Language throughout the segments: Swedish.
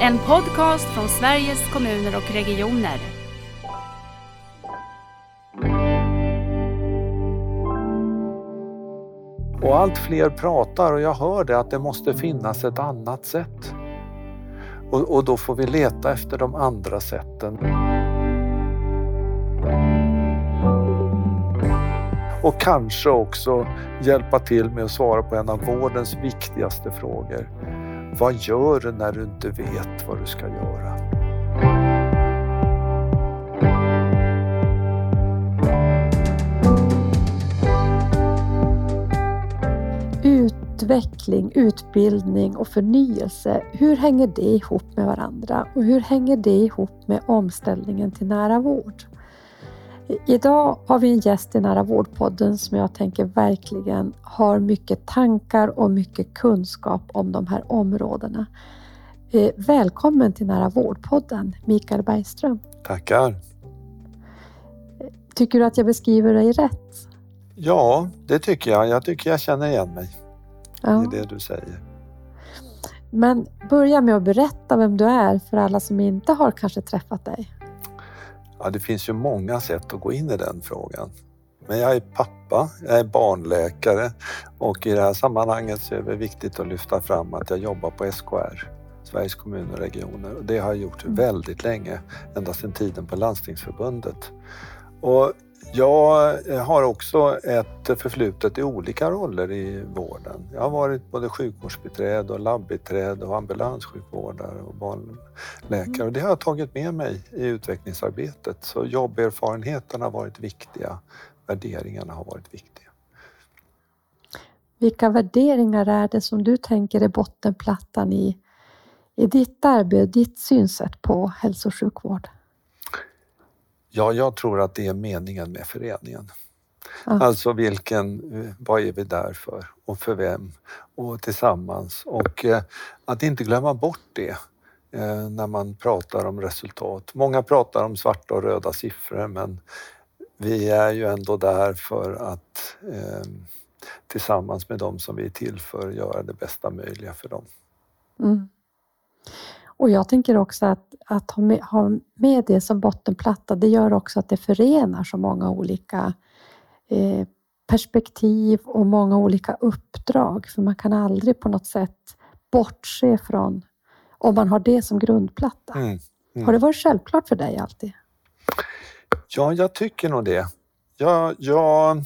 En podcast från Sveriges kommuner och regioner. Och allt fler pratar och jag hör det att det måste finnas ett annat sätt. Och, och då får vi leta efter de andra sätten. Och kanske också hjälpa till med att svara på en av vårdens viktigaste frågor. Vad gör du när du inte vet vad du ska göra? Utveckling, utbildning och förnyelse, hur hänger det ihop med varandra? Och hur hänger det ihop med omställningen till nära vård? Idag har vi en gäst i Nära vårdpodden som jag tänker verkligen har mycket tankar och mycket kunskap om de här områdena. Eh, välkommen till Nära vårdpodden, Mikael Bergström. Tackar. Tycker du att jag beskriver dig rätt? Ja, det tycker jag. Jag tycker jag känner igen mig Ja. i det du säger. Men börja med att berätta vem du är för alla som inte har kanske träffat dig. Ja, det finns ju många sätt att gå in i den frågan. Men jag är pappa, jag är barnläkare och i det här sammanhanget så är det viktigt att lyfta fram att jag jobbar på SKR, Sveriges kommuner och regioner. Och det har jag gjort väldigt länge, ända sedan tiden på Landstingsförbundet. Och jag har också ett förflutet i olika roller i vården. Jag har varit både sjukvårdsbiträde och labbiträde och ambulanssjukvårdare och barnläkare. Och det har jag tagit med mig i utvecklingsarbetet. Så jobberfarenheterna har varit viktiga, värderingarna har varit viktiga. Vilka värderingar är det som du tänker är bottenplattan i, i ditt arbete, ditt synsätt på hälso och sjukvård? Ja, jag tror att det är meningen med föreningen. Ja. Alltså vilken, vad är vi där för och för vem och tillsammans och eh, att inte glömma bort det eh, när man pratar om resultat. Många pratar om svarta och röda siffror men vi är ju ändå där för att eh, tillsammans med dem som vi är till för göra det bästa möjliga för dem. Mm. Och jag tänker också att, att ha, med, ha med det som bottenplatta, det gör också att det förenar så många olika eh, perspektiv och många olika uppdrag. För man kan aldrig på något sätt bortse från om man har det som grundplatta. Mm, mm. Har det varit självklart för dig alltid? Ja, jag tycker nog det. Jag, jag,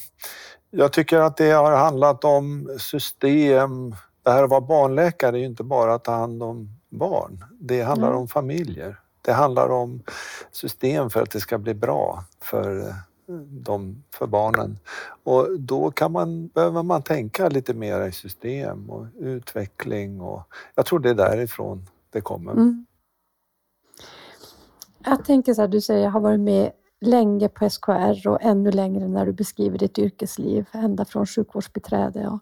jag tycker att det har handlat om system. Det här att vara barnläkare är ju inte bara att ta hand om barn. Det handlar Mm. om familjer. Det handlar om system för att det ska bli bra för, eh, de, för barnen. Och då kan man, behöver man tänka lite mer i system och utveckling. Och, jag tror det är därifrån det kommer. Mm. Jag tänker så här, du säger jag har varit med länge på SKR och ännu längre när du beskriver ditt yrkesliv, ända från sjukvårdsbiträde. Och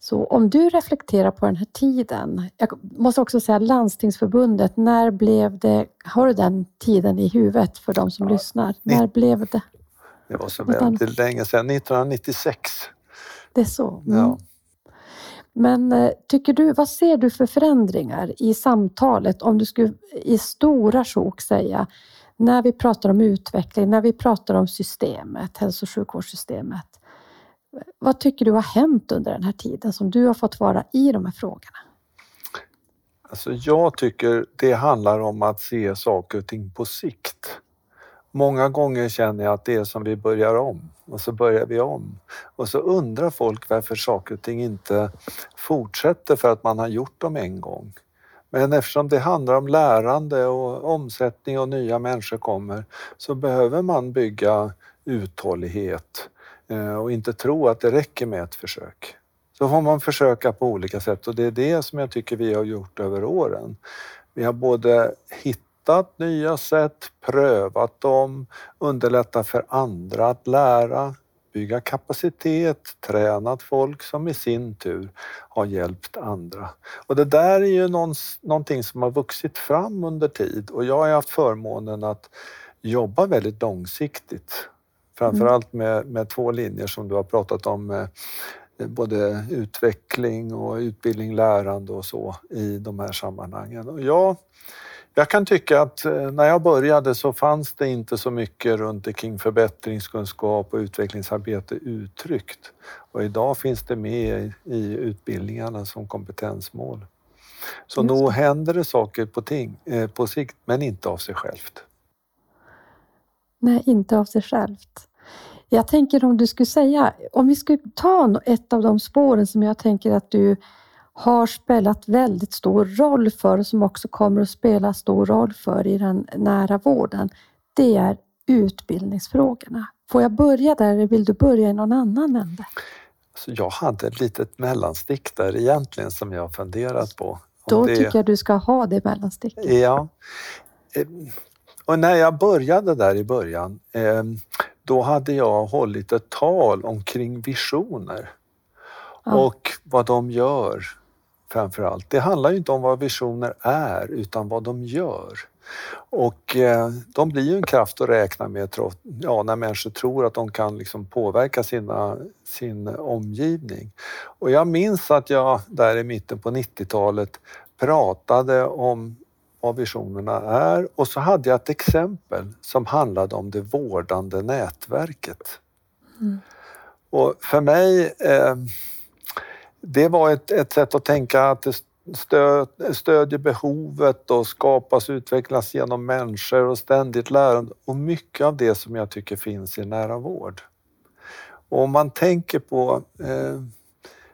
så om du reflekterar på den här tiden, jag måste också säga Landstingsförbundet, när blev det, har du den tiden i huvudet för de som Ja, lyssnar? När blev det? Det var så väldigt länge sedan, 1996. Det är så? Mm. Ja. Men eh, tycker du, vad ser du för förändringar i samtalet om du skulle i stora sjok säga när vi pratar om utveckling, när vi pratar om systemet, hälso och sjukvårdssystemet. Vad tycker du har hänt under den här tiden som du har fått vara i de här frågorna? Alltså jag tycker det handlar om att se saker och ting på sikt. Många gånger känner jag att det är som vi börjar om och så börjar vi om. Och så undrar folk varför saker och ting inte fortsätter för att man har gjort dem en gång. Men eftersom det handlar om lärande och omsättning och nya människor kommer så behöver man bygga uthållighet Eh, och inte tro att det räcker med ett försök. Så får man försöka på olika sätt och det är det som jag tycker vi har gjort över åren. Vi har både hittat nya sätt, prövat dem, underlättat för andra att lära, bygga kapacitet, tränat folk som i sin tur har hjälpt andra. Och det där är ju någonting som har vuxit fram under tid och jag har haft förmånen att jobba väldigt långsiktigt. Framförallt med, med två linjer som du har pratat om, eh, både utveckling och utbildning, lärande och så i de här sammanhangen. Och jag, jag kan tycka att eh, när jag började så fanns det inte så mycket runt kring förbättringskunskap och utvecklingsarbete uttryckt. Och idag finns det med i utbildningarna som kompetensmål. Så nog händer det saker på, ting, eh, på sikt, men inte av sig självt. Nej, inte av sig självt. Jag tänker om du skulle säga, om vi skulle ta ett av de spåren som jag tänker att du har spelat väldigt stor roll för och som också kommer att spela stor roll för i den nära vården. Det är utbildningsfrågorna. Får jag börja där eller vill du börja i någon annan ände? Så jag hade ett litet mellanstick där egentligen som jag funderat på. Då det... tycker jag du ska ha det mellansticket. Ja. Eh, och när jag började där i början, eh, då hade jag hållit ett tal omkring visioner ja. och vad de gör framför allt. Det handlar ju inte om vad visioner är utan vad de gör. Och eh, de blir ju en kraft att räkna med ja, när människor tror att de kan liksom påverka sina, sin omgivning. Och jag minns att jag där i mitten på 90-talet pratade om vad visionerna är och så hade jag ett exempel som handlade om det vårdande nätverket. Mm. Och för mig eh, det var ett, ett sätt att tänka att det stöd, stödjer behovet och skapas och utvecklas genom människor och ständigt lärande och mycket av det som jag tycker finns i nära vård. Och om man tänker på eh,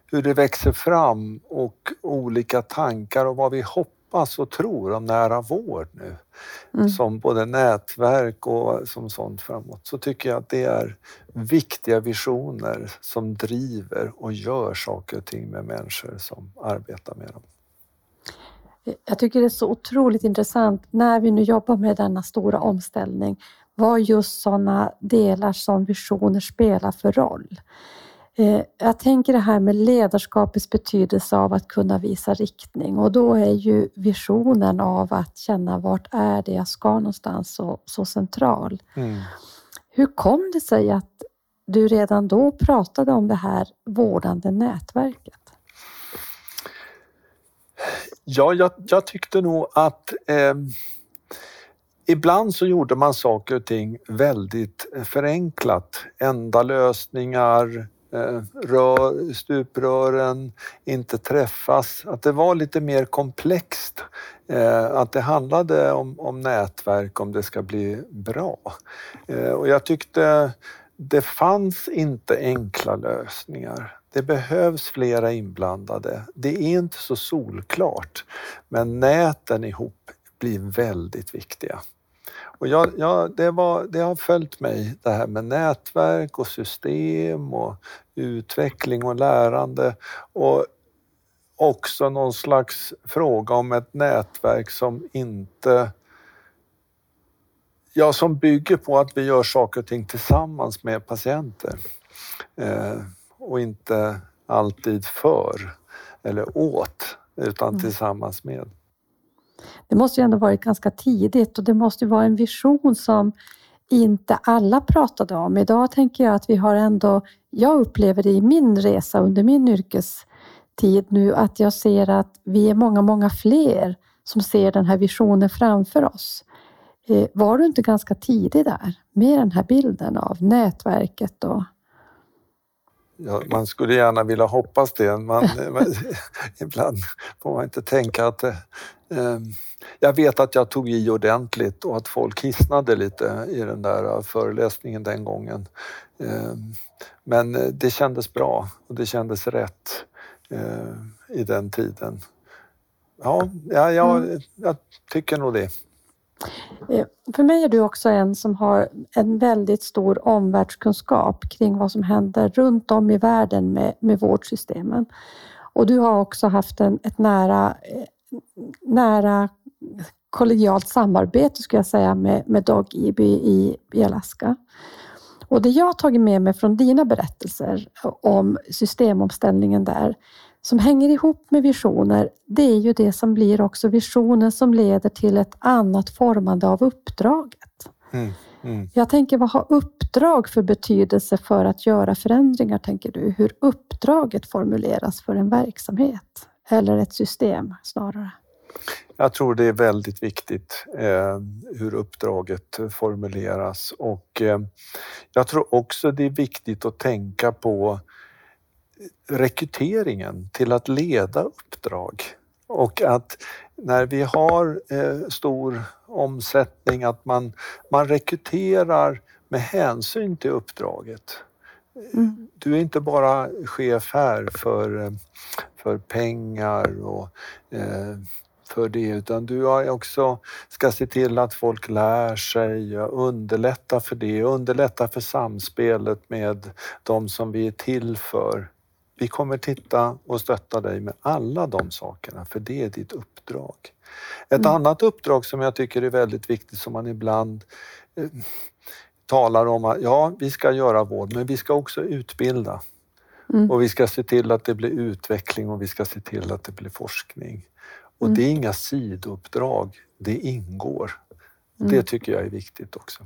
hur det växer fram och olika tankar och vad vi hoppas och tror om nära vård nu mm. som både nätverk och som sånt framåt så tycker jag att det är viktiga visioner som driver och gör saker och ting med människor som arbetar med dem. Jag tycker det är så otroligt intressant när vi nu jobbar med denna stora omställning vad just sådana delar som visioner spelar för roll. Eh, jag tänker det här med ledarskapets betydelse av att kunna visa riktning och då är ju visionen av att känna vart är det jag ska någonstans så, så central. Mm. Hur kom det sig att du redan då pratade om det här vårdande nätverket? Ja, jag, jag tyckte nog att eh, ibland så gjorde man saker och ting väldigt förenklat. Enda lösningar, Eh, rör, stuprören inte träffas. Att det var lite mer komplext. Eh, att det handlade om, om nätverk om det ska bli bra. Eh, och jag tyckte det fanns inte enkla lösningar. Det behövs flera inblandade. Det är inte så solklart, men näten ihop blir väldigt viktiga. Och jag, jag, det, var, det har följt mig, det här med nätverk och system och utveckling och lärande. Och också någon slags fråga om ett nätverk som inte ja, som bygger på att vi gör saker och ting tillsammans med patienter. Eh, och inte alltid för eller åt, utan mm. tillsammans med. Det måste ju ändå varit ganska tidigt och det måste vara en vision som inte alla pratade om. Idag tänker jag att vi har ändå, jag upplever det i min resa under min yrkestid nu, att jag ser att vi är många, många fler som ser den här visionen framför oss. Eh, var du inte ganska tidig där med den här bilden av nätverket och Ja, man skulle gärna vilja hoppas det. Man, ibland får man inte tänka att... Eh, jag vet att jag tog i ordentligt och att folk hisnade lite i den där föreläsningen den gången. Eh, men det kändes bra och det kändes rätt eh, i den tiden. Ja, ja jag, mm. jag tycker nog det. Eh, för mig är du också en som har en väldigt stor omvärldskunskap kring vad som händer runt om i världen med, med vårdsystemen. Och du har också haft en, ett nära, eh, nära kollegialt samarbete skulle jag säga med, med Dog Eby i, i Alaska. Och det jag har tagit med mig från dina berättelser om systemomställningen där, som hänger ihop med visioner, det är ju det som blir också visionen som leder till ett annat formande av uppdraget. Mm. Mm. Jag tänker, vad har uppdrag för betydelse för att göra förändringar, tänker du? Hur uppdraget formuleras för en verksamhet eller ett system snarare? Jag tror det är väldigt viktigt eh, hur uppdraget formuleras och eh, jag tror också det är viktigt att tänka på rekryteringen till att leda uppdrag och att när vi har eh, stor omsättning att man, man rekryterar med hänsyn till uppdraget. Mm. Du är inte bara chef här för, för pengar och eh, för det utan du också ska se till att folk lär sig, underlätta för det, underlätta för samspelet med de som vi är till för. Vi kommer titta och stötta dig med alla de sakerna, för det är ditt uppdrag. Ett mm. annat uppdrag som jag tycker är väldigt viktigt som man ibland eh, talar om att ja, vi ska göra vård, men vi ska också utbilda. Mm. Och vi ska se till att det blir utveckling och vi ska se till att det blir forskning. Och mm. det är inga sidouppdrag, det ingår. Mm. Det tycker jag är viktigt också.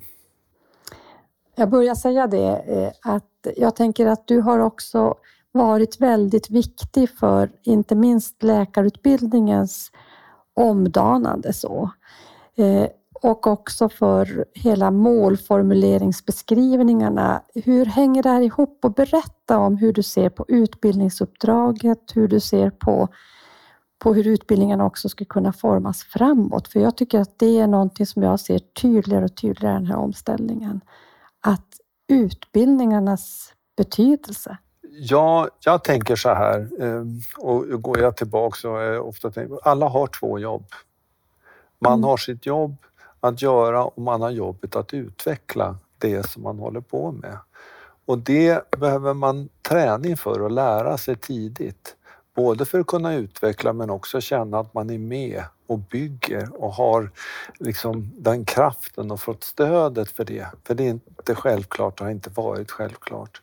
Jag börjar säga det, eh, att jag tänker att du har också varit väldigt viktig för inte minst läkarutbildningens omdanande. Så. Och också för hela målformuleringsbeskrivningarna. Hur hänger det här ihop? Och berätta om hur du ser på utbildningsuppdraget, hur du ser på, på hur utbildningarna också ska kunna formas framåt. För jag tycker att det är någonting som jag ser tydligare och tydligare i den här omställningen. Att utbildningarnas betydelse Ja, jag tänker så här ehm, och går jag tillbaka så är ofta tänker, alla har två jobb. Man mm. har sitt jobb att göra om man har jobbet att utveckla det som man håller på med. Och det behöver man träning för och lära sig tidigt. Både för att kunna utveckla men också känna att man är med och bygger och har liksom den kraften och fått stödet för det. För det är inte självklart och har inte varit självklart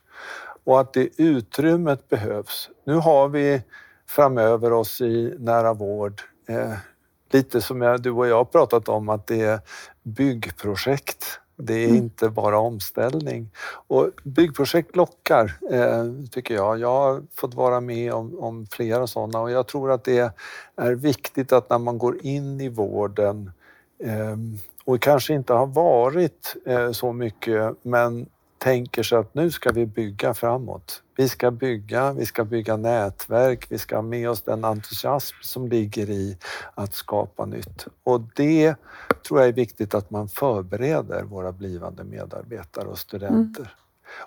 och att det utrymmet behövs. Nu har vi framöver oss i nära vård eh, lite som jag, du och jag har pratat om att det är byggprojekt. Det är mm. inte bara omställning. Och byggprojekt lockar, eh, tycker jag. Jag har fått vara med om, om flera sådana och jag tror att det är viktigt att när man går in i vården eh, och kanske inte har varit eh, så mycket men tänker sig att nu ska vi bygga framåt. Vi ska bygga, vi ska bygga nätverk, vi ska ha med oss den entusiasm som ligger i att skapa nytt. Och det tror jag är viktigt att man förbereder våra blivande medarbetare och studenter. Mm.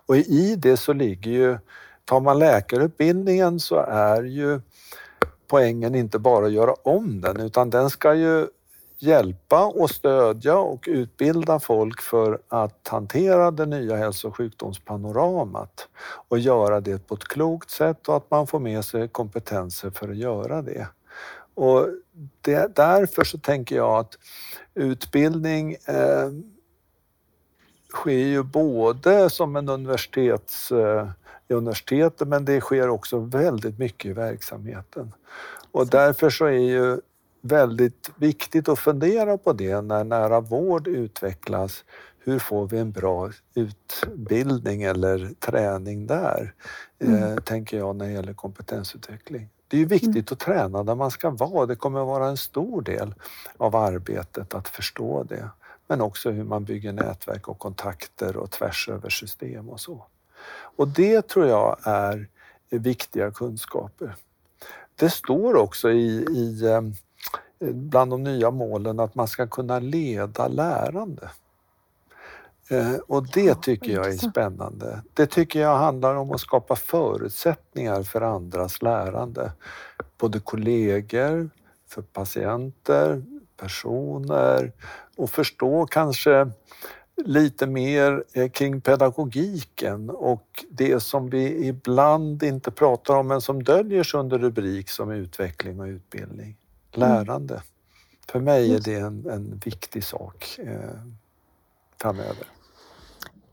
Och i det så ligger ju, tar man läkarutbildningen så är ju poängen inte bara att göra om den utan den ska ju hjälpa och stödja och utbilda folk för att hantera det nya hälso och sjukdomspanoramat och göra det på ett klokt sätt och att man får med sig kompetenser för att göra det. Och det, därför så tänker jag att utbildning eh, sker ju både som en universitets eh, universitetet men det sker också väldigt mycket i verksamheten. Och därför så är ju väldigt viktigt att fundera på det när nära vård utvecklas. Hur får vi en bra utbildning eller träning där? Mm. Eh, tänker jag när det gäller kompetensutveckling. Det är ju viktigt mm. att träna där man ska vara. Det kommer att vara en stor del av arbetet att förstå det. Men också hur man bygger nätverk och kontakter och tvärs över system och så. Och det tror jag är viktiga kunskaper. Det står också i, i eh, bland de nya målen att man ska kunna leda lärande. Eh, och det tycker jag är spännande. Det tycker jag handlar om att skapa förutsättningar för andras lärande. Både kollegor, för patienter, personer och förstå kanske lite mer eh, kring pedagogiken och det som vi ibland inte pratar om men som döljer sig under rubrik som utveckling och utbildning. Lärande. Mm. För mig är det en, en viktig sak eh, framöver.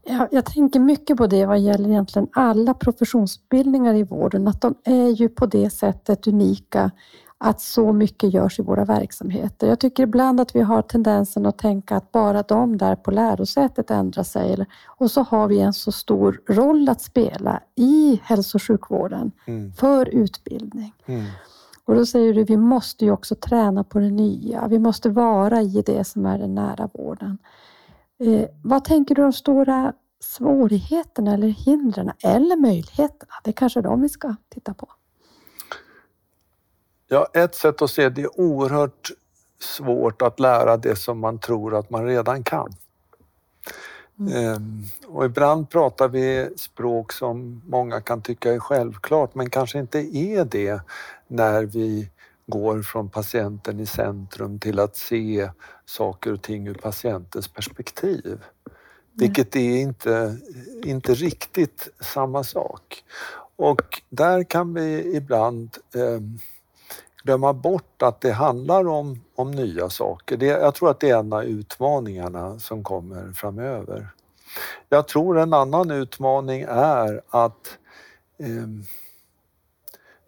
Ja, jag tänker mycket på det vad gäller egentligen alla professionsutbildningar i vården, att de är ju på det sättet unika att så mycket görs i våra verksamheter. Jag tycker ibland att vi har tendensen att tänka att bara de där på lärosätet ändrar sig och så har vi en så stor roll att spela i hälso och sjukvården mm. för utbildning. Mm. Och då säger du, vi måste ju också träna på det nya. Vi måste vara i det som är den nära vården. Eh, vad tänker du om stora svårigheterna eller hindren eller möjligheterna? Det är kanske de vi ska titta på. Ja, ett sätt att se det är oerhört svårt att lära det som man tror att man redan kan. Mm. Ehm, och ibland pratar vi språk som många kan tycka är självklart men kanske inte är det när vi går från patienten i centrum till att se saker och ting ur patientens perspektiv. Vilket är inte, inte riktigt samma sak. Och där kan vi ibland eh, glömma bort att det handlar om, om nya saker. Det, jag tror att det är en av utmaningarna som kommer framöver. Jag tror en annan utmaning är att eh,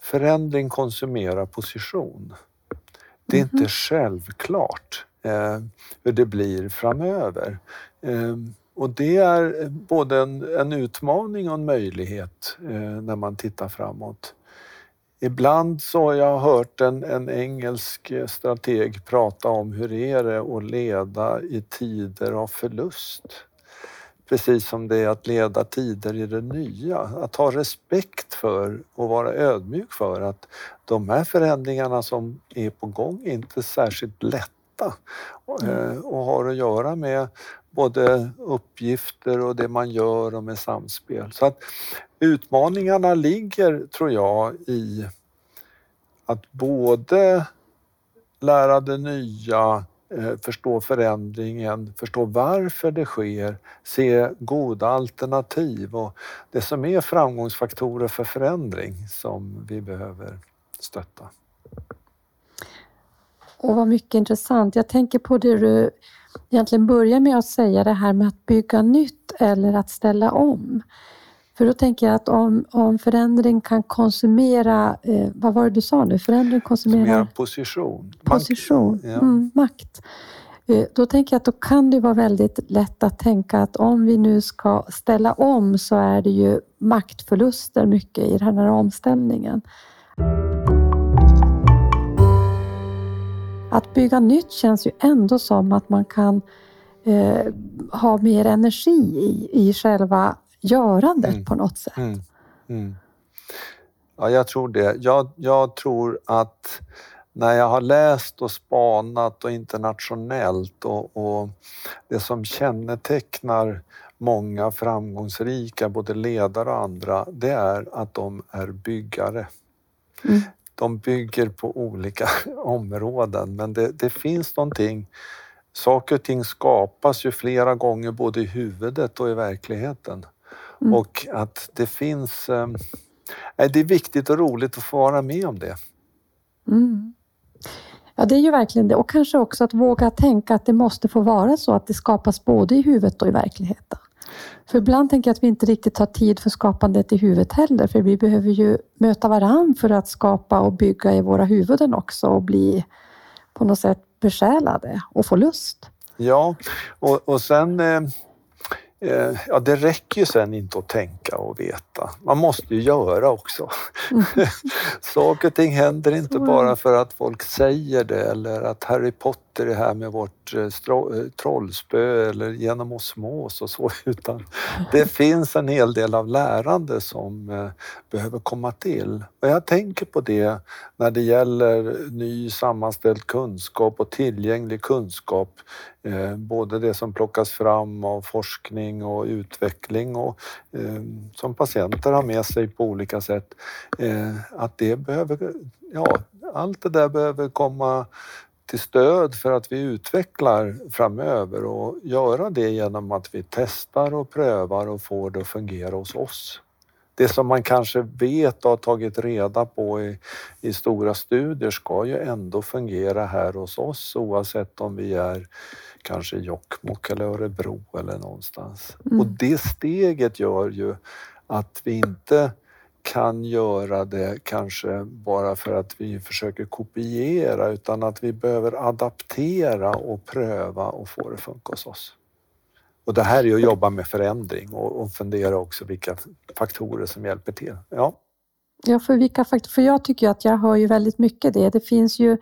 förändring konsumerar position. Det är mm -hmm. inte självklart eh, hur det blir framöver. Eh, och det är både en, en, utmaning och en möjlighet eh, när man tittar framåt. Ibland så har jag hört en, en engelsk eh, strateg prata om hur är det att leda i tider av förlust. Precis som det är att leda tider i det nya. Att ha respekt för och vara ödmjuk för att de här förändringarna som är på gång är inte särskilt lätta mm. Eh, och har att göra med både uppgifter och det man gör och med samspel. Så att utmaningarna ligger, tror jag, i att både lära det nya, eh, förstå förändringen, förstå varför det sker, se goda alternativ och det som är framgångsfaktorer för förändring som vi behöver stötta. Och vad mycket intressant. Jag tänker på det du egentligen börjar med att säga, det här med att bygga nytt eller att ställa om. För då tänker jag att om, om förändring kan konsumera, eh, vad var det du sa nu? Förändring konsumerar... position. Position, makt. Mm, makt. Eh, då tänker jag att då kan det vara väldigt lätt att tänka att om vi nu ska ställa om så är det ju maktförluster mycket i den här omställningen. Att bygga nytt känns ju ändå som att man kan eh, ha mer energi i, i själva görandet mm. på något sätt. Mm. Mm. Ja, jag tror det. Jag, jag tror att när jag har läst och spanat och internationellt och, och, det som kännetecknar många framgångsrika, både ledare och andra, det är att de är byggare. Mm de bygger på olika områden men det, det, finns någonting, saker och ting skapas ju flera gånger både i huvudet och i verkligheten. Mm. Och att det finns, eh, det är viktigt och roligt att få vara med om det. Mm. Ja, det är ju verkligen det. Och kanske också att våga tänka att det måste få vara så att det skapas både i huvudet och i verkligheten. För ibland tänker jag att vi inte riktigt har tid för skapandet i huvudet heller, för vi behöver ju möta varann för att skapa och bygga i våra huvuden också och bli på något sätt besjälade och få lust. Ja, och, och sen eh, Eh, ja, det räcker ju sen inte att tänka och veta. Man måste ju göra också. Mm. Saker och ting händer inte bara för att folk säger det eller att Harry Potter det här med vårt eh, eh, trollspö eller genom osmos och så, utan det finns en hel del av lärande som eh, behöver komma till. Och jag tänker på det när det gäller ny sammanställd kunskap och tillgänglig kunskap både det som plockas fram av forskning och utveckling och som patienter har med sig på olika sätt. Att det behöver, ja, allt det där behöver komma till stöd för att vi utvecklar framöver och göra det genom att vi testar och prövar och får det att fungera hos oss. Det som man kanske vet och har tagit reda på i, i stora studier ska ju ändå fungera här hos oss oavsett om vi är kanske Jokkmokk eller Örebro eller någonstans. Mm. Och det steget gör ju att vi inte kan göra det kanske bara för att vi försöker kopiera utan att vi behöver adaptera och pröva och få det att funka hos oss. Och det här är att jobba med förändring och, och fundera också vilka faktorer som hjälper till. Ja. Ja, för vilka faktorer? För jag tycker att jag hör ju väldigt mycket det. Det finns ju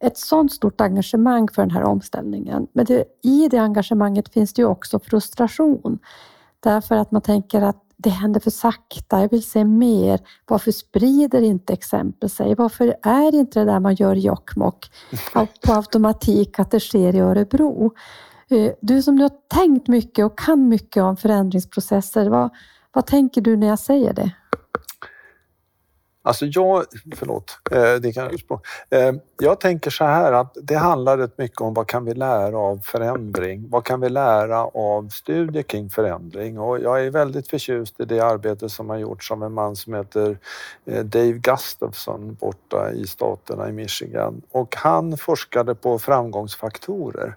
ett sådant stort engagemang för den här omställningen. Men det, i det engagemanget finns det ju också frustration. Därför att man tänker att det händer för sakta, jag vill se mer. Varför sprider inte exempel sig? Varför är inte det där man gör i Jokkmokk på automatik att det sker i Örebro? Eh, du som du har tänkt mycket och kan mycket om förändringsprocesser, vad, vad tänker du när jag säger det? Alltså jag, förlåt, eh, det kan jag eh, Jag tänker så här att det handlar rätt mycket om vad kan vi lära av förändring? Vad kan vi lära av studier kring förändring? Och jag är väldigt förtjust i det arbete som har gjorts av en man som heter eh, Dave Gustafsson borta i staterna i Michigan. Och han forskade på framgångsfaktorer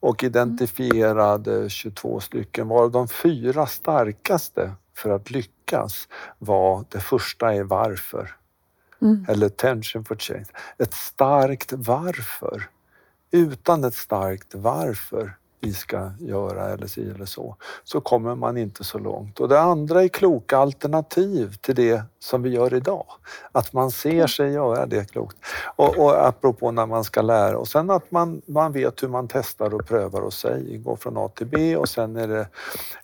och identifierade 22 stycken, varav de fyra starkaste för att lyckas var det första är varför. Mm. Eller tension for change. Ett starkt varför. Utan ett starkt varför vi ska göra eller si eller så, så kommer man inte så långt. Och det andra är kloka alternativ till det som vi gör idag. Att man ser sig göra det klokt. Och, och apropå när man ska lära och sen att man, man vet hur man testar och prövar och säger, går från A till B och sen är det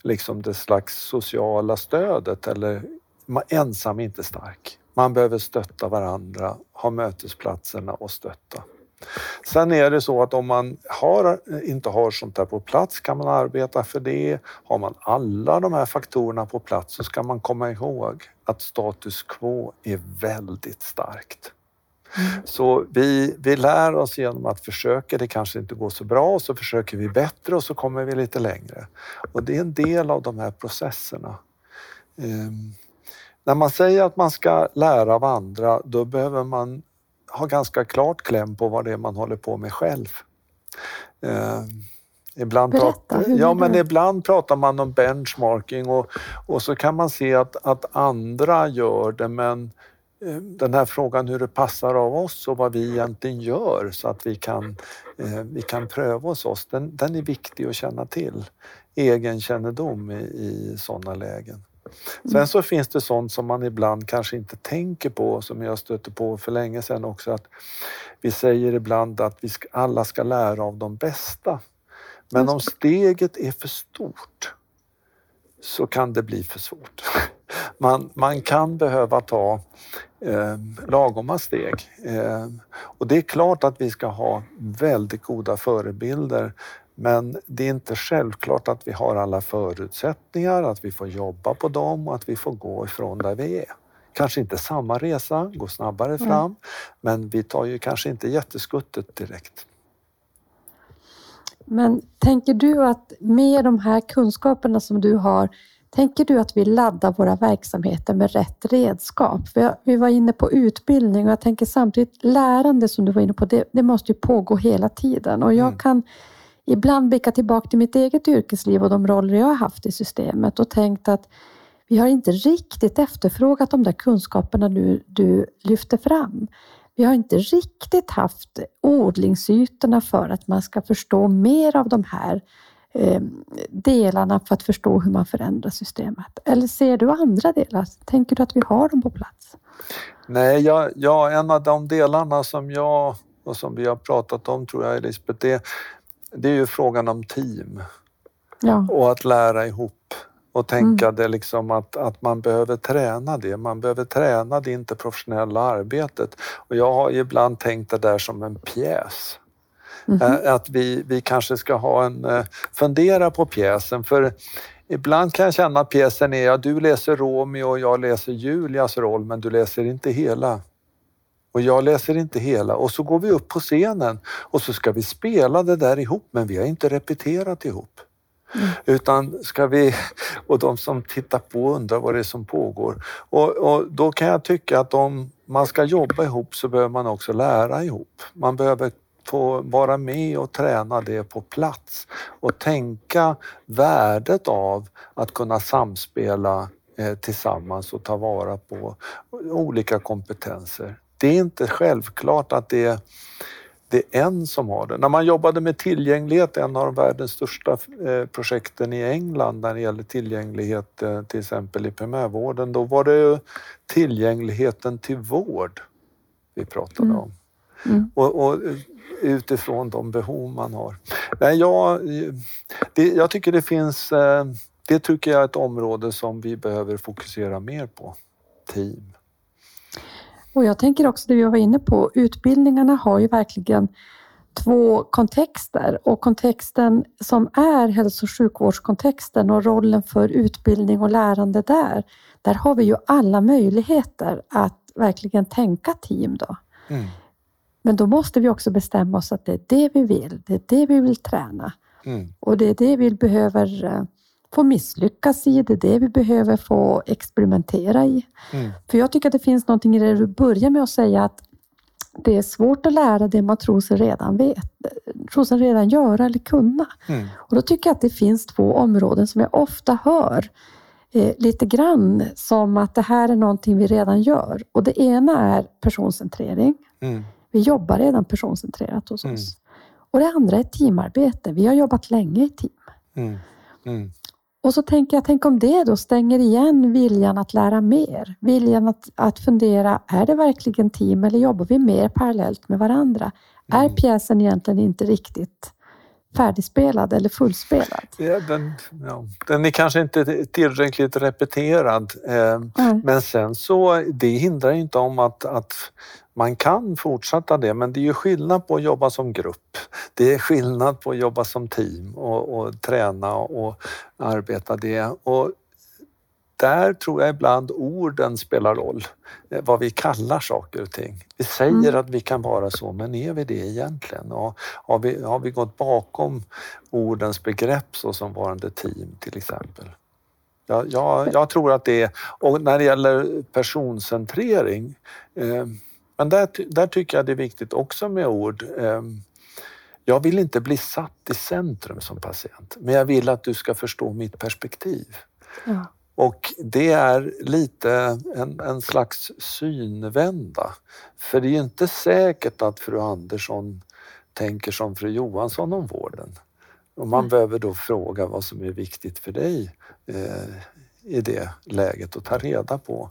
liksom det slags sociala stödet eller ensam är inte stark. Man behöver stötta varandra, ha mötesplatserna och stötta. Sen är det så att om man har, inte har sånt där på plats kan man arbeta för det. Har man alla de här faktorerna på plats så ska man komma ihåg att status quo är väldigt starkt. Mm. Så vi, vi lär oss genom att försöka, det kanske inte går så bra, och så försöker vi bättre och så kommer vi lite längre. Och det är en del av de här processerna. Um, när man säger att man ska lära av andra, då behöver man har ganska klart kläm på vad det är man håller på med själv. Eh, ibland, Berätta, pratar, ja, men ibland pratar man om benchmarking och, och så kan man se att, att andra gör det men eh, den här frågan hur det passar av oss och vad vi egentligen gör så att vi kan, eh, vi kan pröva hos oss, den, den är viktig att känna till. Egenkännedom i, i sådana lägen. Sen mm. så finns det sånt som man ibland kanske inte tänker på, som jag stötte på för länge sedan också, att vi säger ibland att vi ska, alla ska lära av de bästa. Men om steget är för stort så kan det bli för svårt. Man, man kan behöva ta eh, lagoma steg. Eh, och det är klart att vi ska ha väldigt goda förebilder men det är inte självklart att vi har alla förutsättningar, att vi får jobba på dem och att vi får gå ifrån där vi är. Kanske inte samma resa, gå snabbare fram, mm. men vi tar ju kanske inte jätteskuttet direkt. Men tänker du att med de här kunskaperna som du har, tänker du att vi laddar våra verksamheter med rätt redskap? Vi var inne på utbildning och jag tänker samtidigt lärande som du var inne på, det, det måste ju pågå hela tiden och jag mm. kan ibland blickat tillbaka till mitt eget yrkesliv och de roller jag har haft i systemet och tänkt att vi har inte riktigt efterfrågat de där kunskaperna nu du lyfter fram. Vi har inte riktigt haft odlingsytorna för att man ska förstå mer av de här eh, delarna för att förstå hur man förändrar systemet. Eller ser du andra delar? Tänker du att vi har dem på plats? Nej, jag, jag, en av de delarna som jag och som vi har pratat om tror jag Elisabeth, det, det är ju frågan om team ja. och att lära ihop och tänka mm. det liksom att, att man behöver träna det. Man behöver träna det interprofessionella arbetet. Och jag har ibland tänkt det där som en pjäs. Mm. Att vi, vi kanske ska ha en, eh, fundera på pjäsen för ibland kan jag känna att pjäsen är att du läser Romeo och jag läser Julias roll men du läser inte hela och jag läser inte hela och så går vi upp på scenen och så ska vi spela det där ihop men vi har inte repeterat ihop. Mm. Utan ska vi, och de som tittar på undrar vad det är som pågår. Och, och, då kan jag tycka att om man ska jobba ihop så behöver man också lära ihop. Man behöver få vara med och träna det på plats och tänka värdet av att kunna samspela eh, tillsammans och ta vara på olika kompetenser. Det är inte självklart att det det är en som har det. När man jobbade med tillgänglighet, en av världens största eh, projekten i England när det gäller tillgänglighet eh, till exempel i primärvården, då var det tillgängligheten till vård vi pratade Mm. om. Mm. Och, och utifrån de behov man har. Nej, jag, det, jag tycker det finns, eh, det tycker jag är ett område som vi behöver fokusera mer på. Team. Och jag tänker också det vi var inne på, utbildningarna har ju verkligen två kontexter och kontexten som är hälso och sjukvårdskontexten och rollen för utbildning och lärande där. Där har vi ju alla möjligheter att verkligen tänka team då. Mm. Men då måste vi också bestämma oss att det är det vi vill, det är det vi vill träna Mm. och det är det vi behöver eh, få misslyckas i, det är det vi behöver få experimentera i. Mm. För jag tycker att det finns någonting i det du börjar med att säga att det är svårt att lära det man tror sig redan vet, tror sig redan göra eller kunna. Mm. Och då tycker jag att det finns två områden som jag ofta hör eh, lite grann som att det här är någonting vi redan gör. Och det ena är personcentrering. Mm. Vi jobbar redan personcentrerat hos Mm. oss. Och det andra är teamarbete. Vi har jobbat länge i team. Mm. Och så tänker jag, tänk om det då stänger igen viljan att lära mer. Viljan att, att fundera, är det verkligen team eller jobbar vi mer parallellt med varandra? Är Mm. pjäsen egentligen inte riktigt färdigspelad eller fullspelad? Ja, den, ja, den är kanske inte tillräckligt repeterad. Nej. men sen så, det hindrar inte om att, att man kan fortsätta det, men det är ju skillnad på att jobba som grupp. Det är skillnad på att jobba som team och, och träna och arbeta det. Och där tror jag ibland orden spelar roll, eh, vad vi kallar saker och ting. Vi säger Mm. att vi kan vara så, men är vi det egentligen? Och har, vi, har vi gått bakom ordens begrepp så som varande team till exempel? Jag, jag, jag tror att det är, och när det gäller personcentrering, eh, men där, där tycker jag det är viktigt också med ord. Eh, jag vill inte bli satt i centrum som patient, men jag vill att du ska förstå mitt perspektiv. Ja. Och det är lite en, en slags synvända. För det är ju inte säkert att fru Andersson tänker som fru Johansson om vården. Och man Nej. behöver då fråga vad som är viktigt för dig eh, i det läget och ta reda på.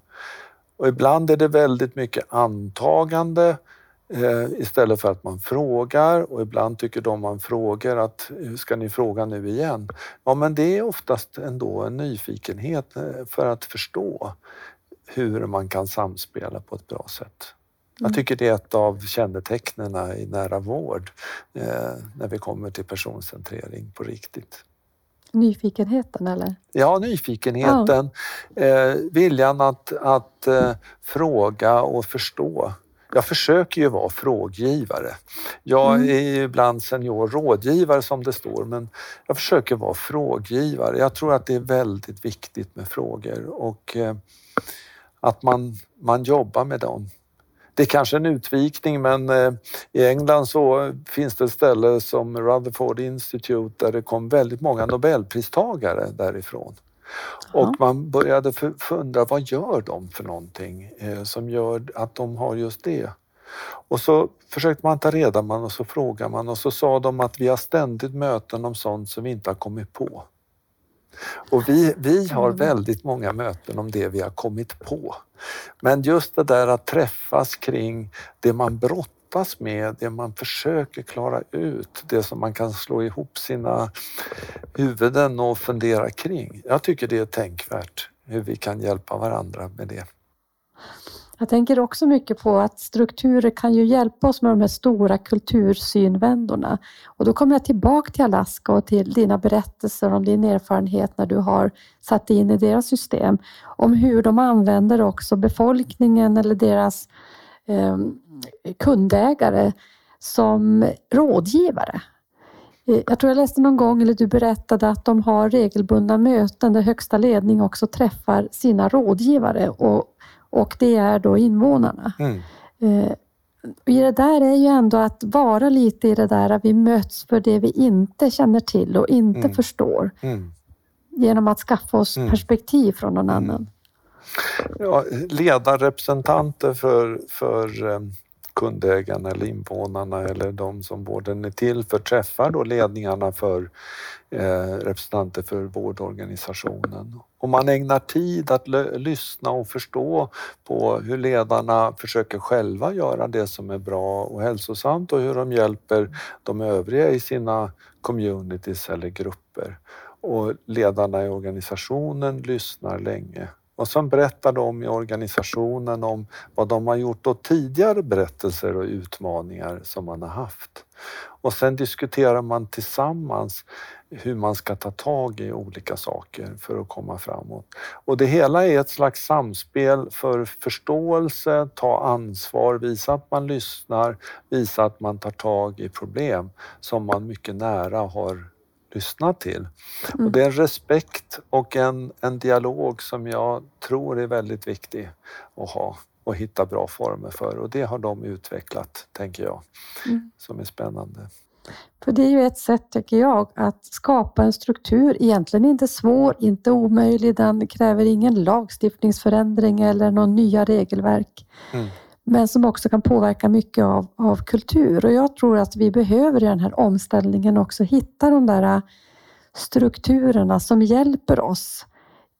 Och ibland är det väldigt mycket antagande istället för att man frågar och ibland tycker de man frågar att "Hur ska ni fråga nu igen? Ja, men det är oftast ändå en nyfikenhet eh, för att förstå hur man kan samspela på ett bra sätt. Jag Mm. tycker det är ett av kännetecknen i nära vård eh, när vi kommer till personcentrering på riktigt. Nyfikenheten eller? Ja, nyfikenheten, eh, viljan att, att eh, fråga och förstå. Jag försöker ju vara fråggivare. Jag Mm. är ibland senior rådgivare som det står, men jag försöker vara fråggivare. Jag tror att det är väldigt viktigt med frågor och eh, att man, man jobbar med dem. Det är kanske en utvikning men eh, i England så finns det ett ställe som Rutherford Institute där det kom väldigt många nobelpristagare därifrån. Och man började fundra, vad gör de för någonting eh, som gör att de har just det? Och så försökte man ta reda man och så frågade man och så sa de att vi har ständigt möten om sånt som vi inte har kommit på. Och vi, vi har Mm. väldigt många möten om det vi har kommit på. Men just det där att träffas kring det man brottas med, det man försöker klara ut, det som man kan slå ihop sina huvuden och fundera kring. Jag tycker det är tänkvärt hur vi kan hjälpa varandra med det. Jag tänker också mycket på att strukturer kan ju hjälpa oss med de här stora kultursynvändorna. Och då kommer jag tillbaka till Alaska och till dina berättelser om din erfarenhet när du har satt dig in i deras system. Om hur de använder också befolkningen eller deras eh, kundägare som rådgivare. Eh, Jag tror jag läste någon gång, eller du berättade att de har regelbundna möten där högsta ledning också träffar sina rådgivare och, och det är då invånarna. Mm. Eh, I det där är ju ändå att vara lite i det där att vi möts för det vi inte känner till och inte Mm. förstår Mm. genom att skaffa oss Mm. perspektiv från någon Mm. annan. Ja, ledarrepresentanter för, för eh, kundägarna eller invånarna eller de som vården är till för träffar då ledningarna för eh, representanter för vårdorganisationen. Och man ägnar tid att lyssna och förstå på hur ledarna försöker själva göra det som är bra och hälsosamt och hur de hjälper de övriga i sina communities eller grupper. Och ledarna i organisationen lyssnar länge och sen berättar de i organisationen om vad de har gjort och tidigare berättelser och utmaningar som man har haft. Och sen diskuterar man tillsammans hur man ska ta tag i olika saker för att komma framåt. Och det hela är ett slags samspel för förståelse, ta ansvar, visa att man lyssnar, visa att man tar tag i problem som man mycket nära har lyssna till. Mm. Och det är en respekt och en, en dialog som jag tror är väldigt viktig att ha och hitta bra former för och det har de utvecklat, tänker jag, mm. som är spännande. För det är ju ett sätt, tycker jag, att skapa en struktur. Egentligen inte svår, inte omöjlig. Den kräver ingen lagstiftningsförändring eller någon nya regelverk. Mm men som också kan påverka mycket av, av kultur. Och jag tror att vi behöver i den här omställningen också hitta de där strukturerna som hjälper oss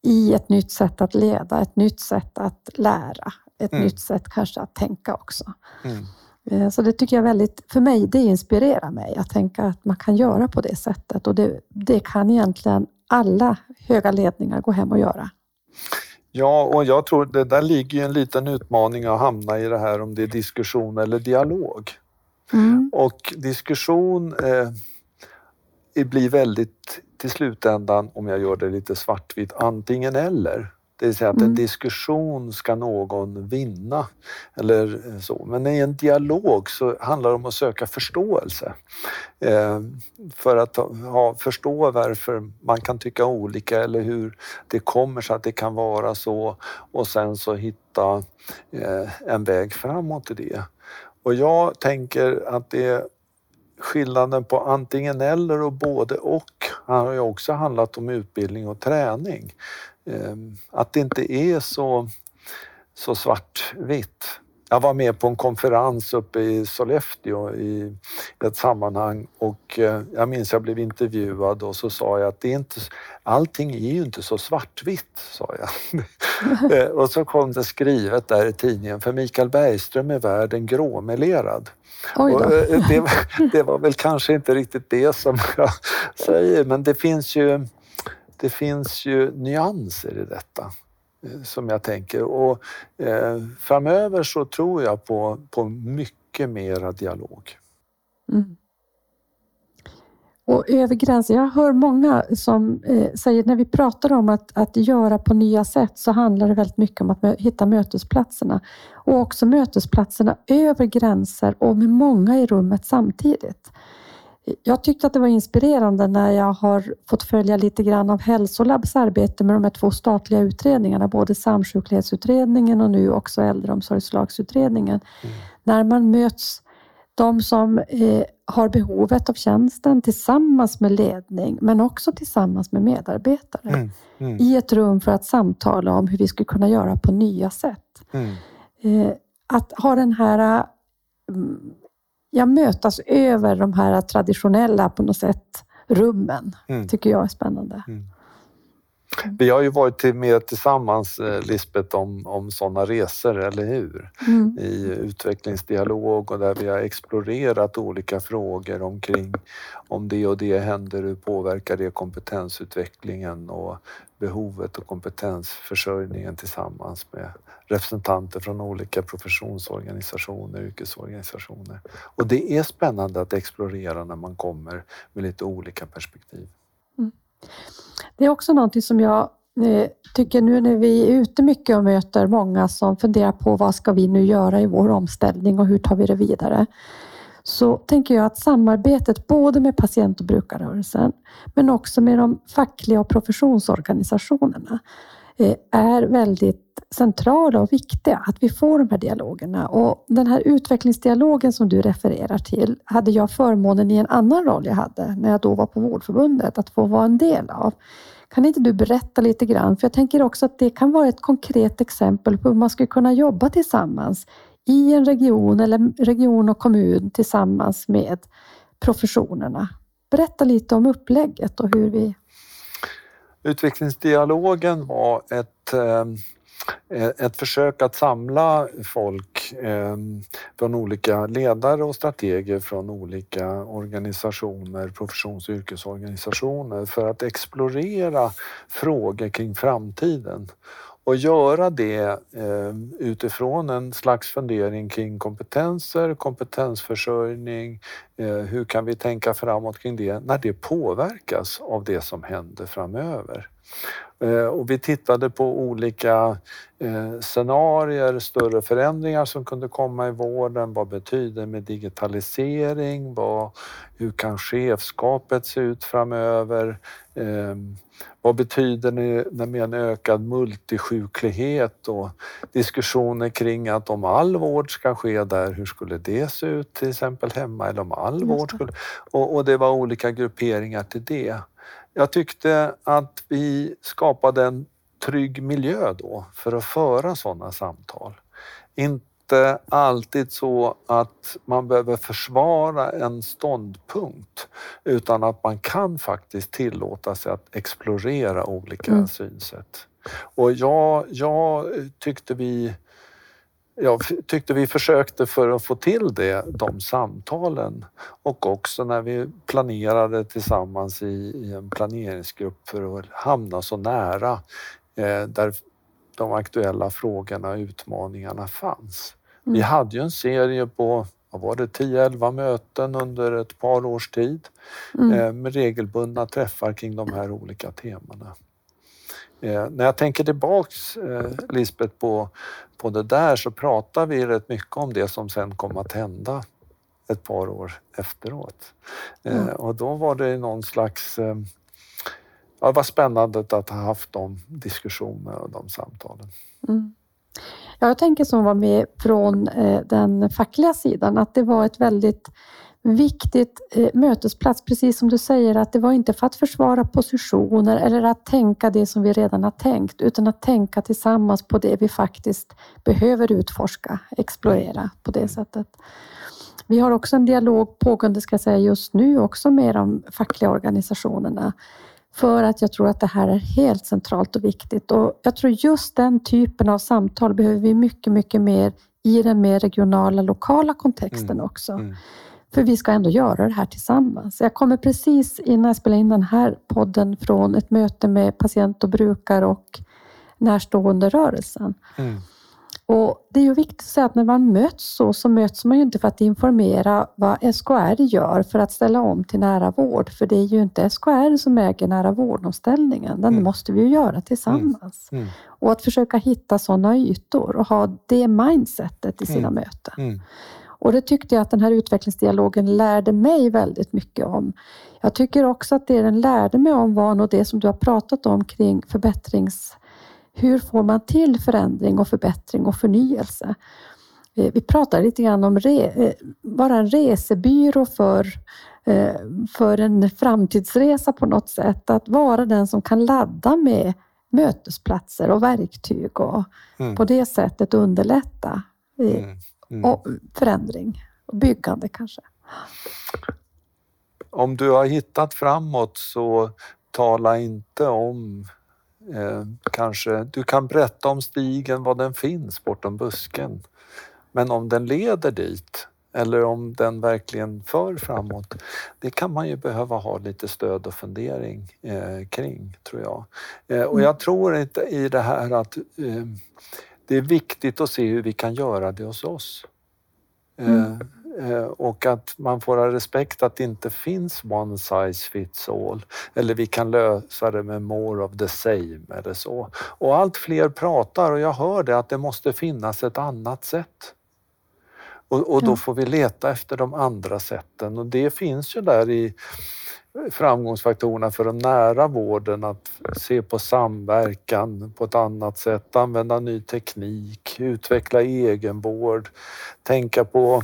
i ett nytt sätt att leda, ett nytt sätt att lära, ett mm. nytt sätt kanske att tänka också. Mm. Eh, så det tycker jag väldigt, för mig, det inspirerar mig att tänka att man kan göra på det sättet och det, det kan egentligen alla höga ledningar gå hem och göra. Ja, och jag tror det där ligger en liten utmaning att hamna i det här om det är diskussion eller dialog. Mm. Och diskussion eh, blir väldigt till slutändan, om jag gör det lite svartvitt, antingen eller. Det vill säga att mm. en diskussion ska någon vinna. Eller så. Men i en dialog så handlar det om att söka förståelse. Eh, för att ha, förstå varför man kan tycka olika eller hur det kommer sig att det kan vara så och sen så hitta eh, en väg framåt i det. Och jag tänker att det skillnaden på antingen eller och både och har ju också handlat om utbildning och träning. Ehm, att det inte är så, så svartvitt. Jag var med på en konferens uppe i Sollefteå i ett sammanhang och eh, jag minns jag blev intervjuad och så sa jag att det är inte, allting är ju inte så svartvitt, sa jag. Eh, och så kom det skrivet där i tidningen, för Mikael Bergström är världen gråmelerad. Eh, det, det var väl kanske inte riktigt det som jag säger, men det finns ju det finns ju nyanser i detta eh, som jag tänker och eh, framöver så tror jag på, på mycket mera dialog. Mm. Och över gränser, jag hör många som eh, säger när vi pratar om att, att göra på nya sätt så handlar det väldigt mycket om att hitta mötesplatserna och också mötesplatserna över gränser och med många i rummet samtidigt. Jag tyckte att det var inspirerande när jag har fått följa lite grann av Hälsolabs arbete med de här två statliga utredningarna, både samsjuklighetsutredningen och nu också äldreomsorgslagsutredningen. Mm. När man möts, de som eh, har behovet av tjänsten tillsammans med ledning, men också tillsammans med medarbetare mm. Mm. i ett rum för att samtala om hur vi skulle kunna göra på nya sätt. Mm. Eh, att ha den här mm, ja, mötas över de här traditionella på något sätt rummen, mm. tycker jag är spännande. Vi har ju varit med tillsammans, eh, Lisbeth, om, om sådana resor, eller hur? Mm. I utvecklingsdialog och där vi har explorerat olika frågor omkring om det och det händer, hur påverkar det kompetensutvecklingen och behovet och kompetensförsörjningen tillsammans med representanter från olika professionsorganisationer, yrkesorganisationer. Och det är spännande att explorera när man kommer med lite olika perspektiv. Det är också någonting som jag eh, tycker nu när vi är ute mycket och möter många som funderar på vad ska vi nu göra i vår omställning och hur tar vi det vidare? Så tänker jag att samarbetet både med patient och brukarrörelsen men också med de fackliga och professionsorganisationerna Eh, är väldigt centrala och viktiga att vi får de här dialogerna. Och den här utvecklingsdialogen som du refererar till hade jag förmånen i en annan roll jag hade när jag då var på Vårdförbundet att få vara en del av. Kan inte du berätta lite grann? För jag tänker också att det kan vara ett konkret exempel på hur man skulle kunna jobba tillsammans i en region eller region och kommun tillsammans med professionerna. Berätta lite om upplägget och hur vi... Utvecklingsdialogen var ett eh, ett försök att samla folk eh, från olika ledare och strateger från olika organisationer, professions och yrkesorganisationer för att explorera frågor kring framtiden och göra det eh, utifrån en slags fundering kring kompetenser, kompetensförsörjning, eh, hur kan vi tänka framåt kring det när det påverkas av det som händer framöver. Eh, och vi tittade på olika eh, scenarier, större förändringar som kunde komma i vården. Vad betyder med digitalisering? Vad, hur kan chefskapet se ut framöver? Eh, vad betyder det med en ökad multisjuklighet och diskussioner kring att om all vård ska ske där, hur skulle det se ut till exempel hemma? Eller om all vård skulle... Och, och det var olika grupperingar till det. Jag tyckte att vi skapade en trygg miljö då för att föra sådana samtal. Inte alltid så att man behöver försvara en ståndpunkt utan att man kan faktiskt tillåta sig att explorera olika mm. synsätt. Och jag, jag tyckte vi jag tyckte vi försökte för att få till det, de samtalen och också när vi planerade tillsammans i, i en planeringsgrupp för att hamna så nära eh, där de aktuella frågorna och utmaningarna fanns. Mm. Vi hade ju en serie på vad var det, 10-11 möten under ett par års tid mm. eh, med regelbundna träffar kring de här olika temana. Eh, när jag tänker tillbaks, eh, Lisbeth, på, på det där så pratar vi rätt mycket om det som sen kom att hända ett par år efteråt. Eh, mm. och då var det någon slags... Eh, ja, det var spännande att ha haft de diskussionerna och de samtalen. Mm. Jag tänker som var med från eh, den fackliga sidan, att det var ett väldigt viktigt eh, mötesplats, precis som du säger, att det var inte för att försvara positioner eller att tänka det som vi redan har tänkt, utan att tänka tillsammans på det vi faktiskt behöver utforska, explorera på det sättet. Vi har också en dialog pågående, ska jag säga, just nu också med de fackliga organisationerna för att jag tror att det här är helt centralt och viktigt. Och jag tror just den typen av samtal behöver vi mycket, mycket mer i den mer regionala, lokala kontexten mm. också. Mm. För vi ska ändå göra det här tillsammans. Jag kommer precis innan jag spelar in den här podden från ett möte med patient och brukare och närstående rörelsen. Mm. Och det är ju viktigt att säga att när man möts så, så möts man ju inte för att informera vad SKR gör för att ställa om till nära vård. För det är ju inte SKR som äger nära vårdomställningen. Den mm. måste vi ju göra tillsammans. Mm. Mm. Och att försöka hitta sådana ytor och ha det mindsetet i sina mm. möten. Och det tyckte jag att den här utvecklingsdialogen lärde mig väldigt mycket om. Jag tycker också att det den lärde mig om var nog det som du har pratat om kring förbättrings... Hur får man till förändring och förbättring och förnyelse? Eh, vi pratade lite grann om re, eh, vara en resebyrå för, eh, för en framtidsresa på något sätt. Att vara den som kan ladda med mötesplatser och verktyg och mm. på det sättet underlätta. Mm. Mm. Och förändring och byggande kanske. Om du har hittat framåt så tala inte om eh, kanske, du kan berätta om stigen, var den finns bortom busken. Men om den leder dit eller om den verkligen för framåt, det kan man ju behöva ha lite stöd och fundering eh, kring, tror jag. Eh, och mm. jag tror inte i det här att eh, det är viktigt att se hur vi kan göra det hos oss. Mm. Eh, eh, och att man får ha respekt att det inte finns one size fits all. Eller vi kan lösa det med more of the same eller så. Och allt fler pratar och jag hör det att det måste finnas ett annat sätt. Och, och då får vi leta efter de andra sätten och det finns ju där i framgångsfaktorerna för den nära vården att se på samverkan på ett annat sätt, använda ny teknik, utveckla egenvård, tänka på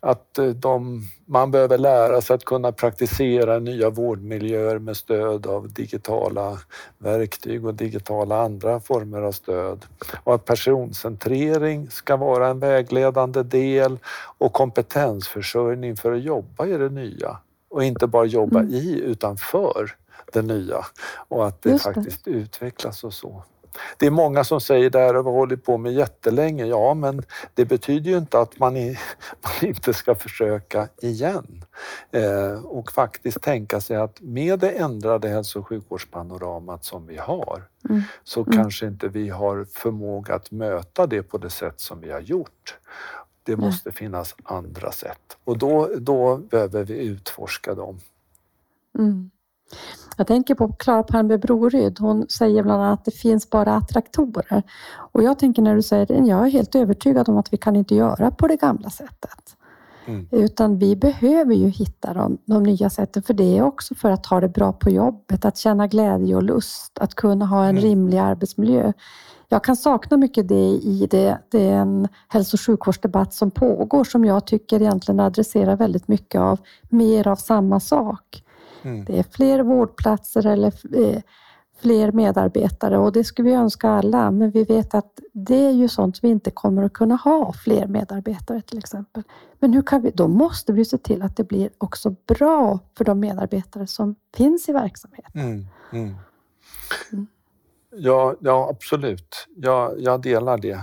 att eh, de, man behöver lära sig att kunna praktisera nya vårdmiljöer med stöd av digitala verktyg och digitala andra former av stöd. Och att personcentrering ska vara en vägledande del och kompetensförsörjning för att jobba i det nya och inte bara jobba mm. i utan för det nya och att det, det. faktiskt utvecklas och så. Det är många som säger det här har vi hållit på med jättelänge. Ja, men det betyder ju inte att man, i, man inte ska försöka igen. Eh, och faktiskt tänka sig att med det ändrade hälso och sjukvårdspanoramat som vi har mm. så mm. kanske inte vi har förmåga att möta det på det sätt som vi har gjort. Det måste finnas andra sätt och då, då behöver vi utforska dem. Mm. Jag tänker på Klara Palmby Broryd. Hon säger bland annat att det finns bara attraktorer. Och jag tänker när du säger det, jag är helt övertygad om att vi kan inte göra på det gamla sättet. Mm. Utan vi behöver ju hitta de, de nya sätten, för det är också för att ha det bra på jobbet, att känna glädje och lust, att kunna ha en mm. rimlig arbetsmiljö. Jag kan sakna mycket det i det, den hälso och sjukvårdsdebatt som pågår, som jag tycker egentligen adresserar väldigt mycket av mer av samma sak. Mm. Det är fler vårdplatser eller eh, fler medarbetare och det skulle vi önska alla, men vi vet att det är ju sånt vi inte kommer att kunna ha, fler medarbetare till exempel. Men hur kan vi, då måste vi se till att det blir också bra för de medarbetare som finns i verksamheten. Mm, mm. Ja, ja, absolut. Jag, jag delar det.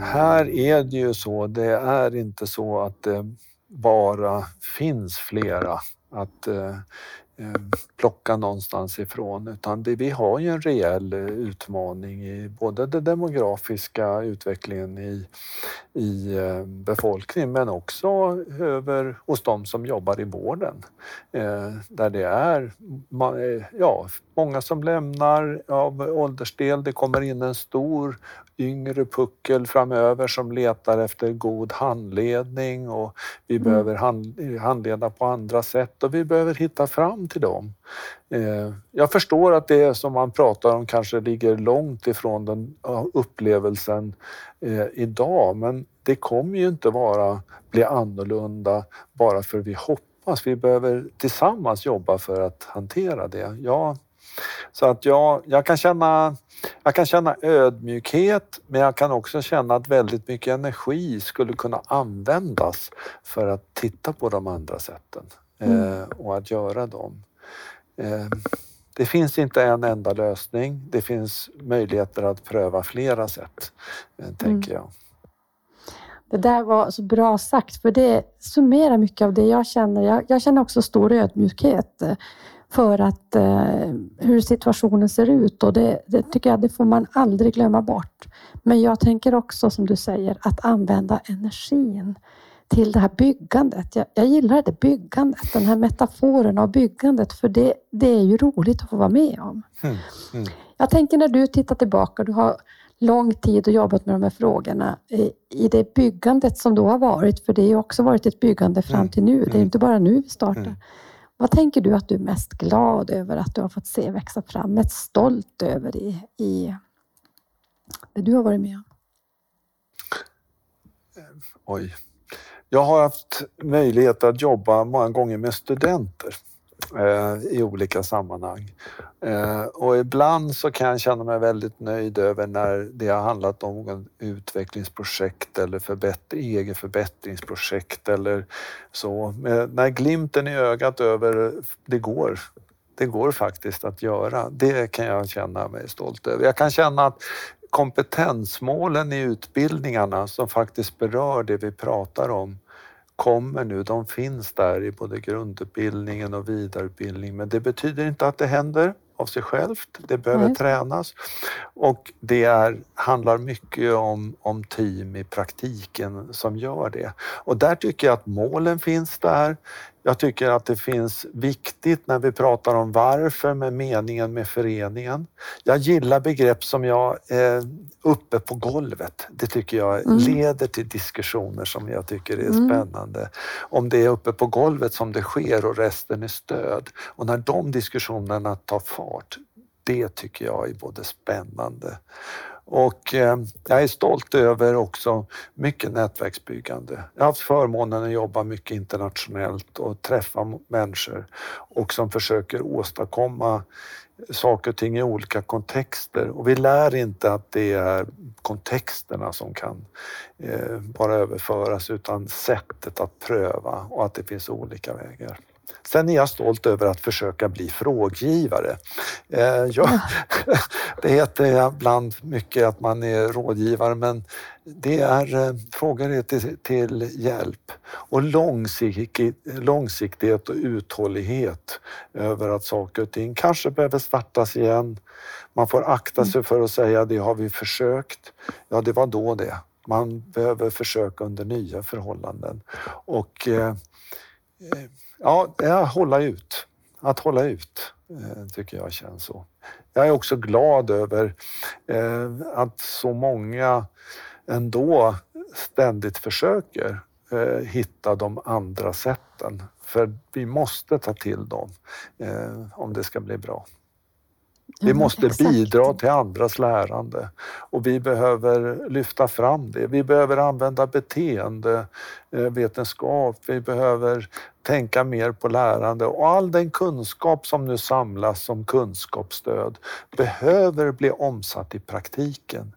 Här är det ju så, det är inte så att det bara finns flera att Eh, Ehm, plocka någonstans ifrån utan det, vi har ju en rejäl eh, utmaning i både den demografiska utvecklingen i, i ehm, befolkningen men också över, hos de som jobbar i vården. Eh, där det är eh, ja, många som lämnar av åldersdel. Det kommer in en stor yngre puckel framöver som letar efter god handledning och vi mm. behöver hand, handleda på andra sätt och vi behöver hitta fram till dem. Eh, jag förstår att det som man pratar om kanske ligger långt ifrån den upplevelsen eh, idag men det kommer ju inte vara bli annorlunda bara för vi hoppas. Vi behöver tillsammans jobba för att hantera det. Jag så att jag, jag, kan känna, jag kan känna ödmjukhet men jag kan också känna att väldigt mycket energi skulle kunna användas för att titta på de andra sätten mm. eh, och att göra dem. Eh, det finns inte en enda lösning. Det finns möjligheter att pröva flera sätt, eh, tänker mm. jag. Det där var så bra sagt, för det summerar mycket av det jag känner. Jag, jag känner också stor ödmjukhet för att eh, hur situationen ser ut och det, det, tycker jag det får man aldrig glömma bort. Men jag tänker också som du säger att använda energin till det här byggandet. Jag, jag gillar det byggandet, den här metaforen av byggandet för det, det är ju roligt att få vara med om. Mm, mm. Jag tänker när du tittar tillbaka, du har lång tid och jobbat med de här frågorna i, det byggandet som då har varit, för det har också varit ett byggande fram mm, till nu. Det är mm. inte bara nu vi startar. Vad tänker du att du är mest glad över att du har fått se växa fram, mest stolt över i, i det du har varit med om? Oj. Jag har haft möjlighet att jobba många gånger med studenter Eh, i olika sammanhang. Eh, och ibland så kan jag känna mig väldigt nöjd över när det har handlat om en utvecklingsprojekt eller förbättring, egen förbättringsprojekt eller så. Men när glimten i ögat över det går, det går faktiskt att göra. Det kan jag känna mig stolt över. Jag kan känna att kompetensmålen i utbildningarna som faktiskt berör det vi pratar om kommer nu, de finns där i både grundutbildningen och vidareutbildning men det betyder inte att det händer av sig självt. Det behöver Nej. tränas och det är, handlar mycket om, om team i praktiken som gör det. Och där tycker jag att målen finns där. Jag tycker att det finns viktigt när vi pratar om varför med meningen med föreningen. Jag gillar begrepp som jag är uppe på golvet. Det tycker jag mm. leder till diskussioner som jag tycker är mm. spännande. Om det är uppe på golvet som det sker och resten är stöd. Och när de diskussionerna tar fart, det tycker jag är både spännande och eh, jag är stolt över också mycket nätverksbyggande. Jag har haft förmånen att jobba mycket internationellt och träffa människor och som försöker åstadkomma saker och ting i olika kontexter. Och vi lär inte att det är kontexterna som kan eh, bara överföras utan sättet att pröva och att det finns olika vägar. Sen är jag stolt över att försöka bli fråggivare. Eh, ja, det heter ibland mycket att man är rådgivare men det är, eh, frågor är till, till hjälp. Och långsiktighet, långsiktighet och uthållighet över att saker och ting kanske behöver startas igen. Man får akta mm. sig för att säga det har vi försökt. Ja, det var då det. Man behöver försöka under nya förhållanden. Och eh, Ja, att hålla ut. Att hålla ut eh, tycker jag känns så. Jag är också glad över eh, att så många ändå ständigt försöker eh, hitta de andra sätten. För vi måste ta till dem om det ska bli bra. Vi mm, måste exakt. bidra till andras lärande och vi behöver lyfta fram det. Vi behöver använda beteendevetenskap, vi behöver tänka mer på lärande och all den kunskap som nu samlas som kunskapsstöd behöver bli omsatt i praktiken.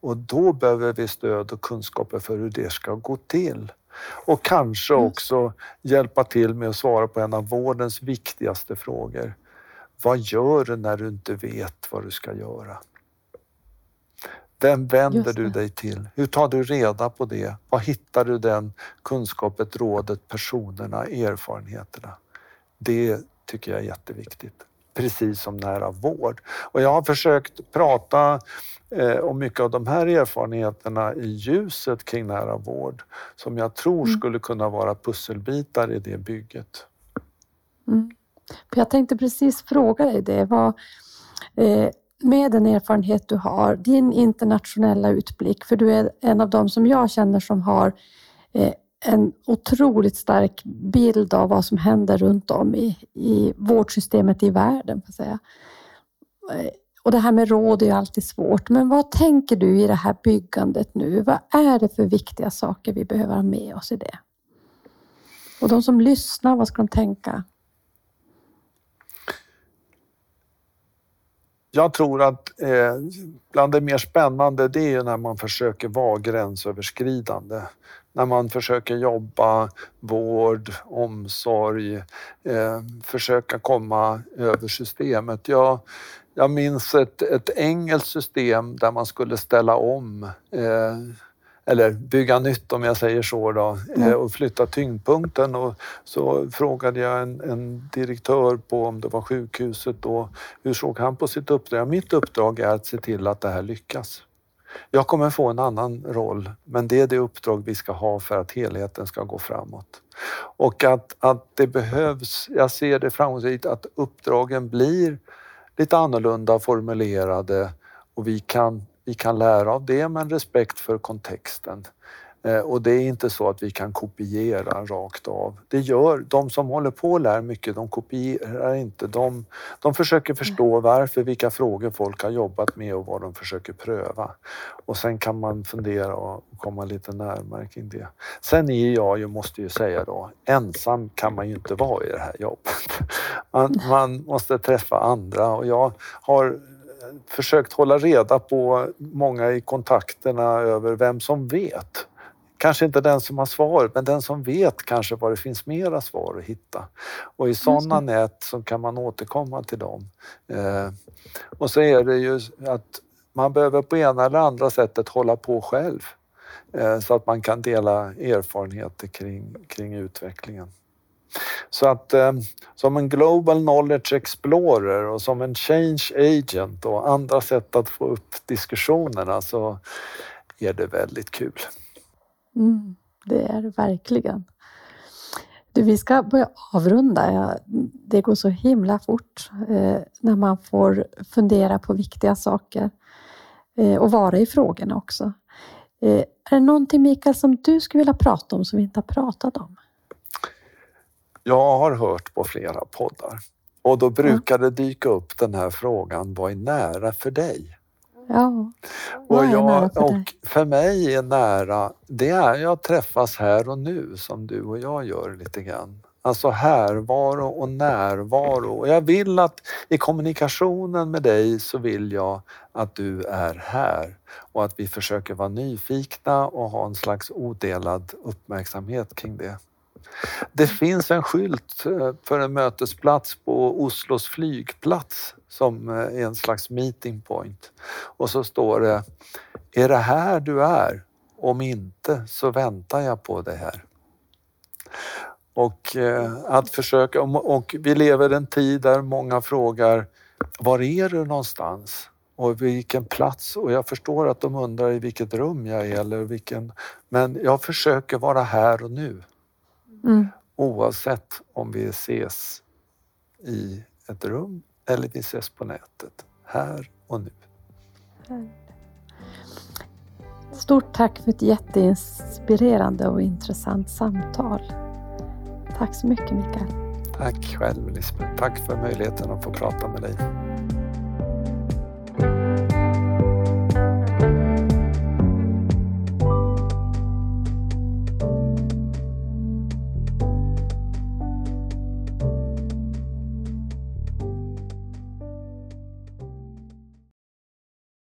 Och då behöver vi stöd och kunskaper för hur det ska gå till. Och kanske mm. också hjälpa till med att svara på en av vårdens viktigaste frågor. Vad gör du när du inte vet vad du ska göra? Vem vänder du dig till? Hur tar du reda på det? Var hittar du den kunskapen, rådet, personerna, erfarenheterna? Det tycker jag är jätteviktigt. Precis som nära vård. Och jag har försökt prata eh, om mycket av de här erfarenheterna i ljuset kring nära vård som jag tror mm. skulle kunna vara pusselbitar i det bygget. Mm. Jag tänkte precis fråga dig det. Vad, eh, med den erfarenhet du har, din internationella utblick, för du är en av dem som jag känner som har eh, en otroligt stark bild av vad som händer runt om i, i vårdsystemet i världen. För säga. Eh, och det här med råd är ju alltid svårt, men vad tänker du i det här byggandet nu? Vad är det för viktiga saker vi behöver ha med oss i det? Och de som lyssnar, vad ska de tänka? Jag tror att eh, bland det mer spännande det är när man försöker vara gränsöverskridande. När man försöker jobba vård, omsorg, eh, försöka komma över systemet. Jag, jag minns ett, ett engelskt system där man skulle ställa om eh, eller bygga nytt om jag säger så då, mm. och flytta tyngdpunkten. Och så frågade jag en, en, direktör på om det var sjukhuset då, hur såg han på sitt uppdrag? Mitt uppdrag är att se till att det här lyckas. Jag kommer få en annan roll, men det är det uppdrag vi ska ha för att helheten ska gå framåt. Och att, att det behövs, jag ser det framgångsrikt, att uppdragen blir lite annorlunda formulerade och vi kan vi kan lära av det men respekt för kontexten. Eh, och det är inte så att vi kan kopiera rakt av. Det gör de som håller på och lär mycket, de kopierar inte. De, de försöker förstå mm. varför, vilka frågor folk har jobbat med och vad de försöker pröva. Och sen kan man fundera och komma lite närmare kring det. Sen är jag ju, måste ju säga då, ensam kan man ju inte vara i det här jobbet. Man, man måste träffa andra och jag har försökt hålla reda på många i kontakterna över vem som vet. Kanske inte den som har svaret, men den som vet kanske var det finns mera svar att hitta. Och i sådana nät så kan man återkomma till dem. Eh, och så är det ju att man behöver på ena eller andra sättet hålla på själv eh, så att man kan dela erfarenheter kring, kring utvecklingen. Så att eh, som en Global Knowledge Explorer och som en Change Agent och andra sätt att få upp diskussionerna så är det väldigt kul. Mm, det är det verkligen. Du, vi ska börja avrunda. Det går så himla fort eh, när man får fundera på viktiga saker eh, och vara i frågorna också. Eh, är det någonting Mikael som du skulle vilja prata om som vi inte har pratat om? Jag har hört på flera poddar och då brukar det dyka upp den här frågan, vad är nära för dig? Ja, och, jag, för och för mig är nära, det är att träffas här och nu som du och jag gör lite grann. Alltså härvaro och närvaro. Och jag vill att i kommunikationen med dig så vill jag att du är här och att vi försöker vara nyfikna och ha en slags odelad uppmärksamhet kring det. Det finns en skylt eh, för en mötesplats på Oslos flygplats som eh, är en slags meeting point. Och så står det Är det här du är? Om inte så väntar jag på det här. Och eh, att försöka, och vi lever i en tid där många frågar Var är du någonstans? Och vilken plats? Och jag förstår att de undrar i vilket rum jag är eller vilken... Men jag försöker vara här och nu. Mm. Oavsett om vi ses i ett rum eller vi ses på nätet. Här och nu. Stort tack för ett jätteinspirerande och intressant samtal. Tack så mycket Mikael. Tack själv Lisbeth. Tack för möjligheten att få prata med dig.